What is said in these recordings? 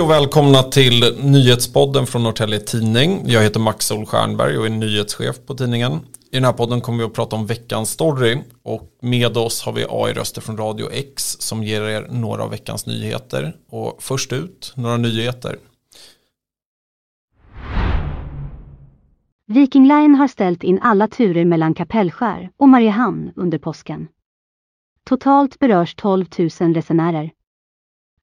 Hej och välkomna till nyhetspodden från Norrtälje Tidning. Jag heter Max Olstjernberg och är nyhetschef på tidningen. I den här podden kommer vi att prata om veckans story och med oss har vi AI-röster från Radio X som ger er några av veckans nyheter. Och först ut, några nyheter. Viking Line har ställt in alla turer mellan Kapellskär och Mariehamn under påsken. Totalt berörs 12 000 resenärer.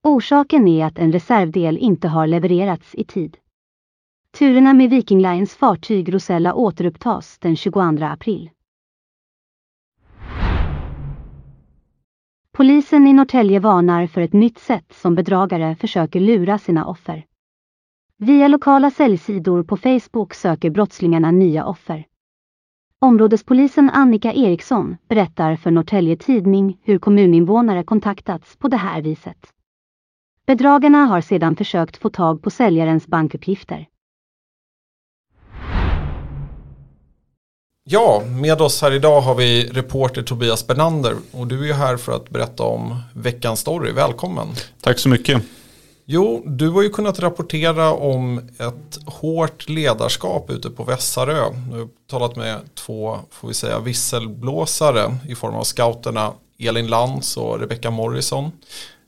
Orsaken är att en reservdel inte har levererats i tid. Turerna med Viking Lines fartyg Rosella återupptas den 22 april. Polisen i Norrtälje varnar för ett nytt sätt som bedragare försöker lura sina offer. Via lokala säljsidor på Facebook söker brottslingarna nya offer. Områdespolisen Annika Eriksson berättar för Norrtälje Tidning hur kommuninvånare kontaktats på det här viset. Bedragarna har sedan försökt få tag på säljarens bankuppgifter. Ja, med oss här idag har vi reporter Tobias Bernander och du är här för att berätta om veckans story. Välkommen! Tack så mycket! Jo, du har ju kunnat rapportera om ett hårt ledarskap ute på Vässarö. Du har talat med två, får vi säga, visselblåsare i form av scouterna Elin Lantz och Rebecca Morrison.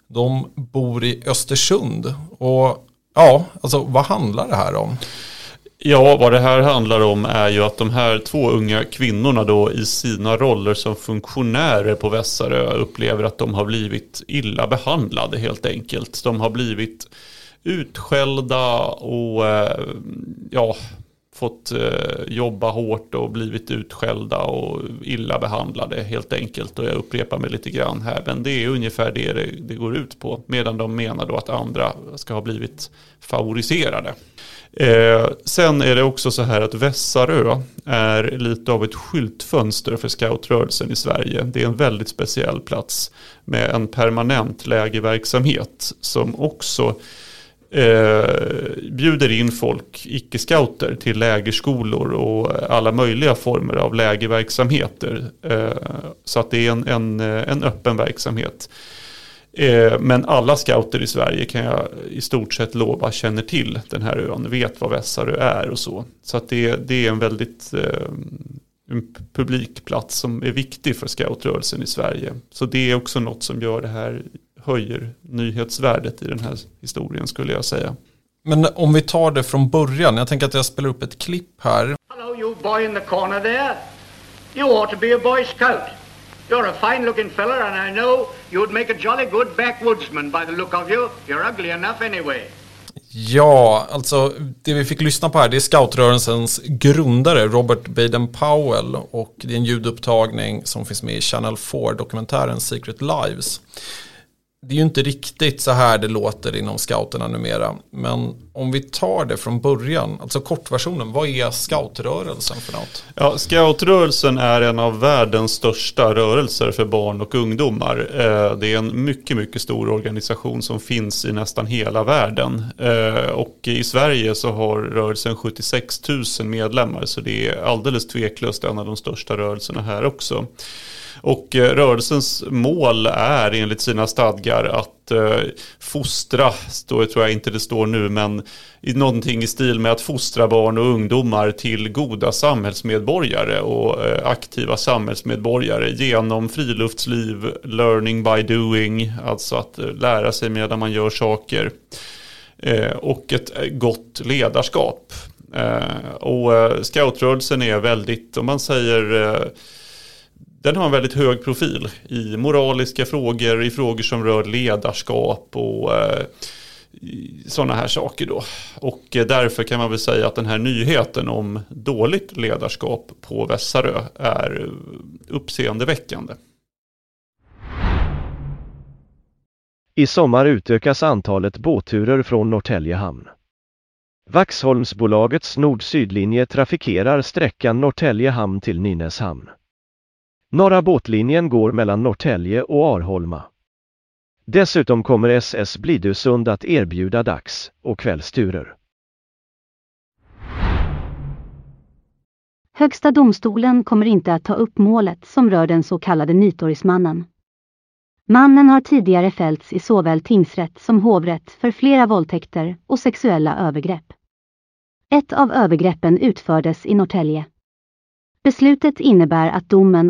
De bor i Östersund. Och ja, alltså vad handlar det här om? Ja, vad det här handlar om är ju att de här två unga kvinnorna då i sina roller som funktionärer på Vässarö upplever att de har blivit illa behandlade helt enkelt. De har blivit utskällda och eh, ja, fått eh, jobba hårt och blivit utskällda och illa behandlade helt enkelt. Och jag upprepar mig lite grann här, men det är ungefär det det, det går ut på. Medan de menar då att andra ska ha blivit favoriserade. Eh, sen är det också så här att Vässarö är lite av ett skyltfönster för scoutrörelsen i Sverige. Det är en väldigt speciell plats med en permanent lägerverksamhet som också eh, bjuder in folk, icke-scouter, till lägerskolor och alla möjliga former av lägerverksamheter. Eh, så att det är en, en, eh, en öppen verksamhet. Eh, men alla scouter i Sverige kan jag i stort sett lova känner till den här ön, vet vad Vässarö är och så. Så att det, det är en väldigt eh, en publikplats som är viktig för scoutrörelsen i Sverige. Så det är också något som gör det här, höjer nyhetsvärdet i den här historien skulle jag säga. Men om vi tar det från början, jag tänker att jag spelar upp ett klipp här. Hello you boy in the corner there. You ought to be a boy scout. You're a fine looking fella and I know you'd make a jolly good backwoodsman by the look of you. You're ugly enough anyway. Ja, alltså det vi fick lyssna på här det är scoutrörelsens grundare Robert Baden-Powell och det är en ljudupptagning som finns med i Channel 4-dokumentären Secret Lives det är ju inte riktigt så här det låter inom scouterna numera. Men om vi tar det från början, alltså kortversionen, vad är scoutrörelsen för något? Ja, scoutrörelsen är en av världens största rörelser för barn och ungdomar. Eh, det är en mycket, mycket stor organisation som finns i nästan hela världen. Eh, och i Sverige så har rörelsen 76 000 medlemmar, så det är alldeles tveklöst en av de största rörelserna här också. Och eh, rörelsens mål är enligt sina stadgar att eh, fostra, då tror jag inte det står nu, men i någonting i stil med att fostra barn och ungdomar till goda samhällsmedborgare och eh, aktiva samhällsmedborgare genom friluftsliv, learning by doing, alltså att eh, lära sig medan man gör saker eh, och ett eh, gott ledarskap. Och scoutrörelsen är väldigt, om man säger den har en väldigt hög profil i moraliska frågor, i frågor som rör ledarskap och eh, sådana här saker då. Och eh, därför kan man väl säga att den här nyheten om dåligt ledarskap på Vässarö är uppseendeväckande. I sommar utökas antalet båtturer från Norrtälje hamn. Vaxholmsbolagets nord-sydlinje trafikerar sträckan Norrtälje hamn till Nynäshamn. Norra båtlinjen går mellan Norrtälje och Arholma. Dessutom kommer SS Blidösund att erbjuda dags- och kvällsturer. Högsta domstolen kommer inte att ta upp målet som rör den så kallade Nytorgsmannen. Mannen har tidigare fällts i såväl tingsrätt som hovrätt för flera våldtäkter och sexuella övergrepp. Ett av övergreppen utfördes i Norrtälje. Beslutet innebär att domen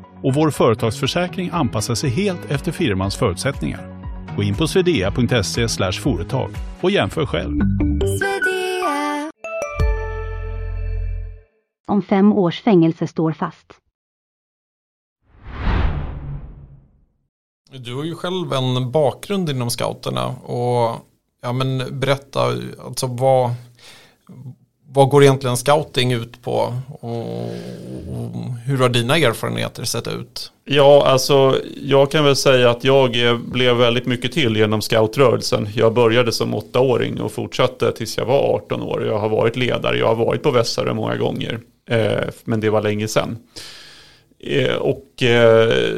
och vår företagsförsäkring anpassar sig helt efter firmans förutsättningar. Gå in på swedea.se företag och jämför själv. om fem års fängelse står fast. Du har ju själv en bakgrund inom scouterna och ja, men berätta alltså vad, vad går egentligen scouting ut på och, hur har dina erfarenheter sett ut? Ja, alltså jag kan väl säga att jag blev väldigt mycket till genom scoutrörelsen. Jag började som åttaåring och fortsatte tills jag var 18 år. Jag har varit ledare, jag har varit på Vässare många gånger, eh, men det var länge sedan. Eh, och eh,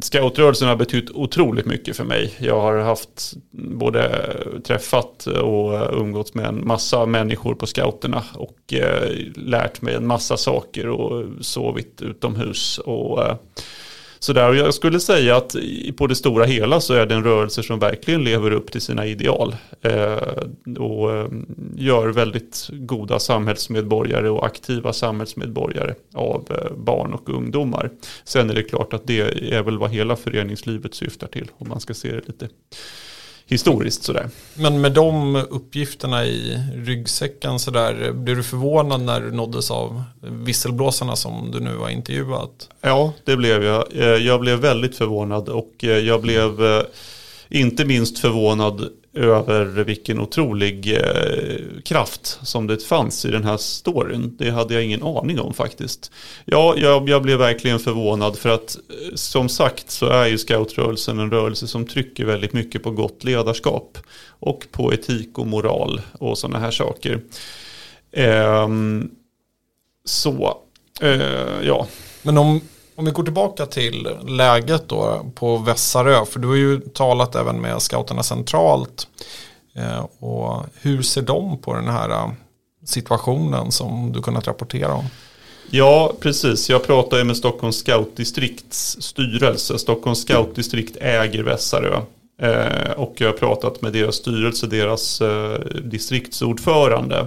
scoutrörelsen har betytt otroligt mycket för mig. Jag har haft både träffat och umgåtts med en massa människor på scouterna och eh, lärt mig en massa saker och sovit utomhus. Och, eh, sådär. jag skulle säga att på det stora hela så är det en rörelse som verkligen lever upp till sina ideal. Eh, och eh, gör väldigt goda samhällsmedborgare och aktiva samhällsmedborgare av eh, barn och ungdomar. Sen är det klart att det är väl vad hela föreningslivet syftar till om man ska se det lite historiskt sådär. Men med de uppgifterna i ryggsäcken sådär, blir du förvånad när du nåddes av visselblåsarna som du nu har intervjuat? Ja, det blev jag. Jag blev väldigt förvånad och jag blev inte minst förvånad över vilken otrolig eh, kraft som det fanns i den här storyn. Det hade jag ingen aning om faktiskt. Ja, jag, jag blev verkligen förvånad för att eh, som sagt så är ju scoutrörelsen en rörelse som trycker väldigt mycket på gott ledarskap och på etik och moral och sådana här saker. Eh, så, eh, ja. Men om, om vi går tillbaka till läget då på Vässarö, för du har ju talat även med scouterna centralt. Eh, och hur ser de på den här eh, situationen som du kunnat rapportera om? Ja, precis. Jag pratade med Stockholms scoutdistrikts styrelse. Stockholms scoutdistrikt äger Vässarö. Eh, och jag har pratat med deras styrelse, deras eh, distriktsordförande.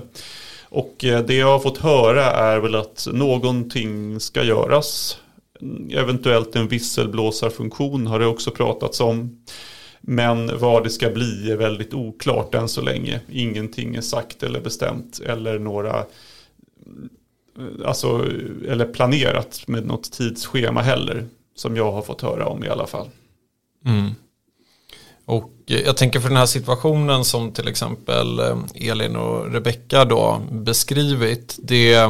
Och det jag har fått höra är väl att någonting ska göras eventuellt en visselblåsarfunktion har det också pratats om. Men vad det ska bli är väldigt oklart än så länge. Ingenting är sagt eller bestämt eller några alltså, eller planerat med något tidsschema heller. Som jag har fått höra om i alla fall. Mm. Och jag tänker för den här situationen som till exempel eh, Elin och Rebecka då beskrivit. Det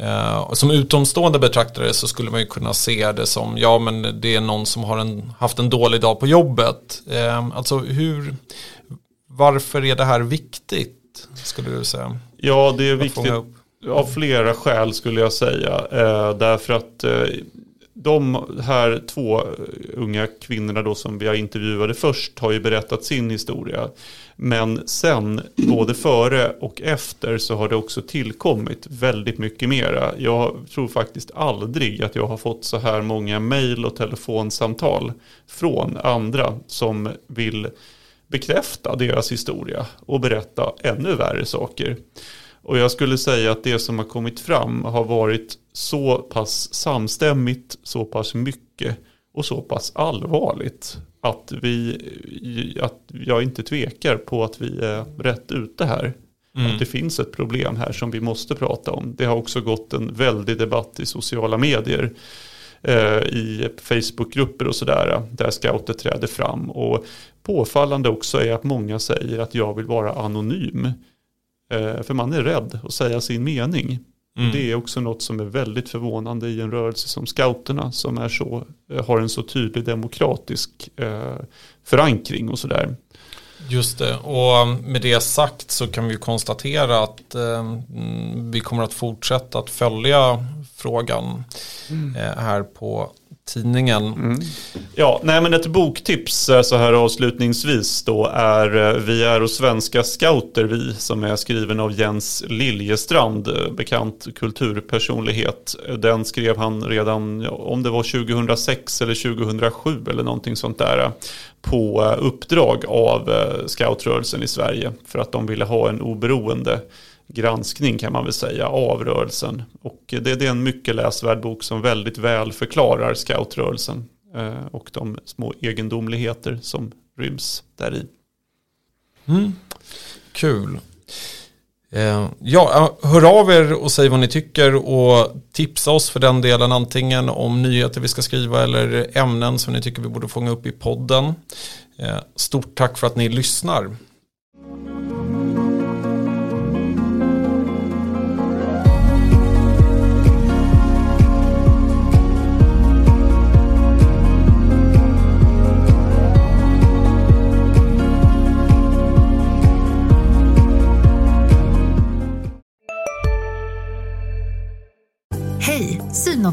Uh, som utomstående betraktare så skulle man ju kunna se det som, ja men det är någon som har en, haft en dålig dag på jobbet. Uh, alltså hur, varför är det här viktigt skulle du säga? Ja det är viktigt av flera skäl skulle jag säga. Uh, därför att de här två eh, unga kvinnorna då som vi har intervjuade först har ju berättat sin historia. Men sen, både före och efter, så har det också tillkommit väldigt mycket mera. Jag tror faktiskt aldrig att jag har fått så här många mejl och telefonsamtal från andra som vill bekräfta deras historia och berätta ännu värre saker. Och jag skulle säga att det som har kommit fram har varit så pass samstämmigt, så pass mycket och så pass allvarligt att, vi, att jag inte tvekar på att vi är rätt ute här. Mm. Att det finns ett problem här som vi måste prata om. Det har också gått en väldig debatt i sociala medier. Eh, I Facebookgrupper och sådär. Där scouter träder fram. Och påfallande också är att många säger att jag vill vara anonym. Eh, för man är rädd att säga sin mening. Mm. Det är också något som är väldigt förvånande i en rörelse som scouterna som är så, eh, har en så tydlig demokratisk eh, förankring och sådär. Just det, och med det sagt så kan vi konstatera att eh, vi kommer att fortsätta att följa frågan mm. eh, här på tidningen. Mm. Ja, nej men ett boktips eh, så här avslutningsvis då är eh, Vi är och svenska scouter vi som är skriven av Jens Liljestrand, eh, bekant kulturpersonlighet. Den skrev han redan, om det var 2006 eller 2007 eller någonting sånt där på uppdrag av scoutrörelsen i Sverige för att de ville ha en oberoende granskning kan man väl säga av rörelsen. Och det, det är en mycket läsvärd bok som väldigt väl förklarar scoutrörelsen eh, och de små egendomligheter som ryms där i. Mm. Kul. Eh, ja, hör av er och säg vad ni tycker och tipsa oss för den delen antingen om nyheter vi ska skriva eller ämnen som ni tycker vi borde fånga upp i podden. Eh, stort tack för att ni lyssnar.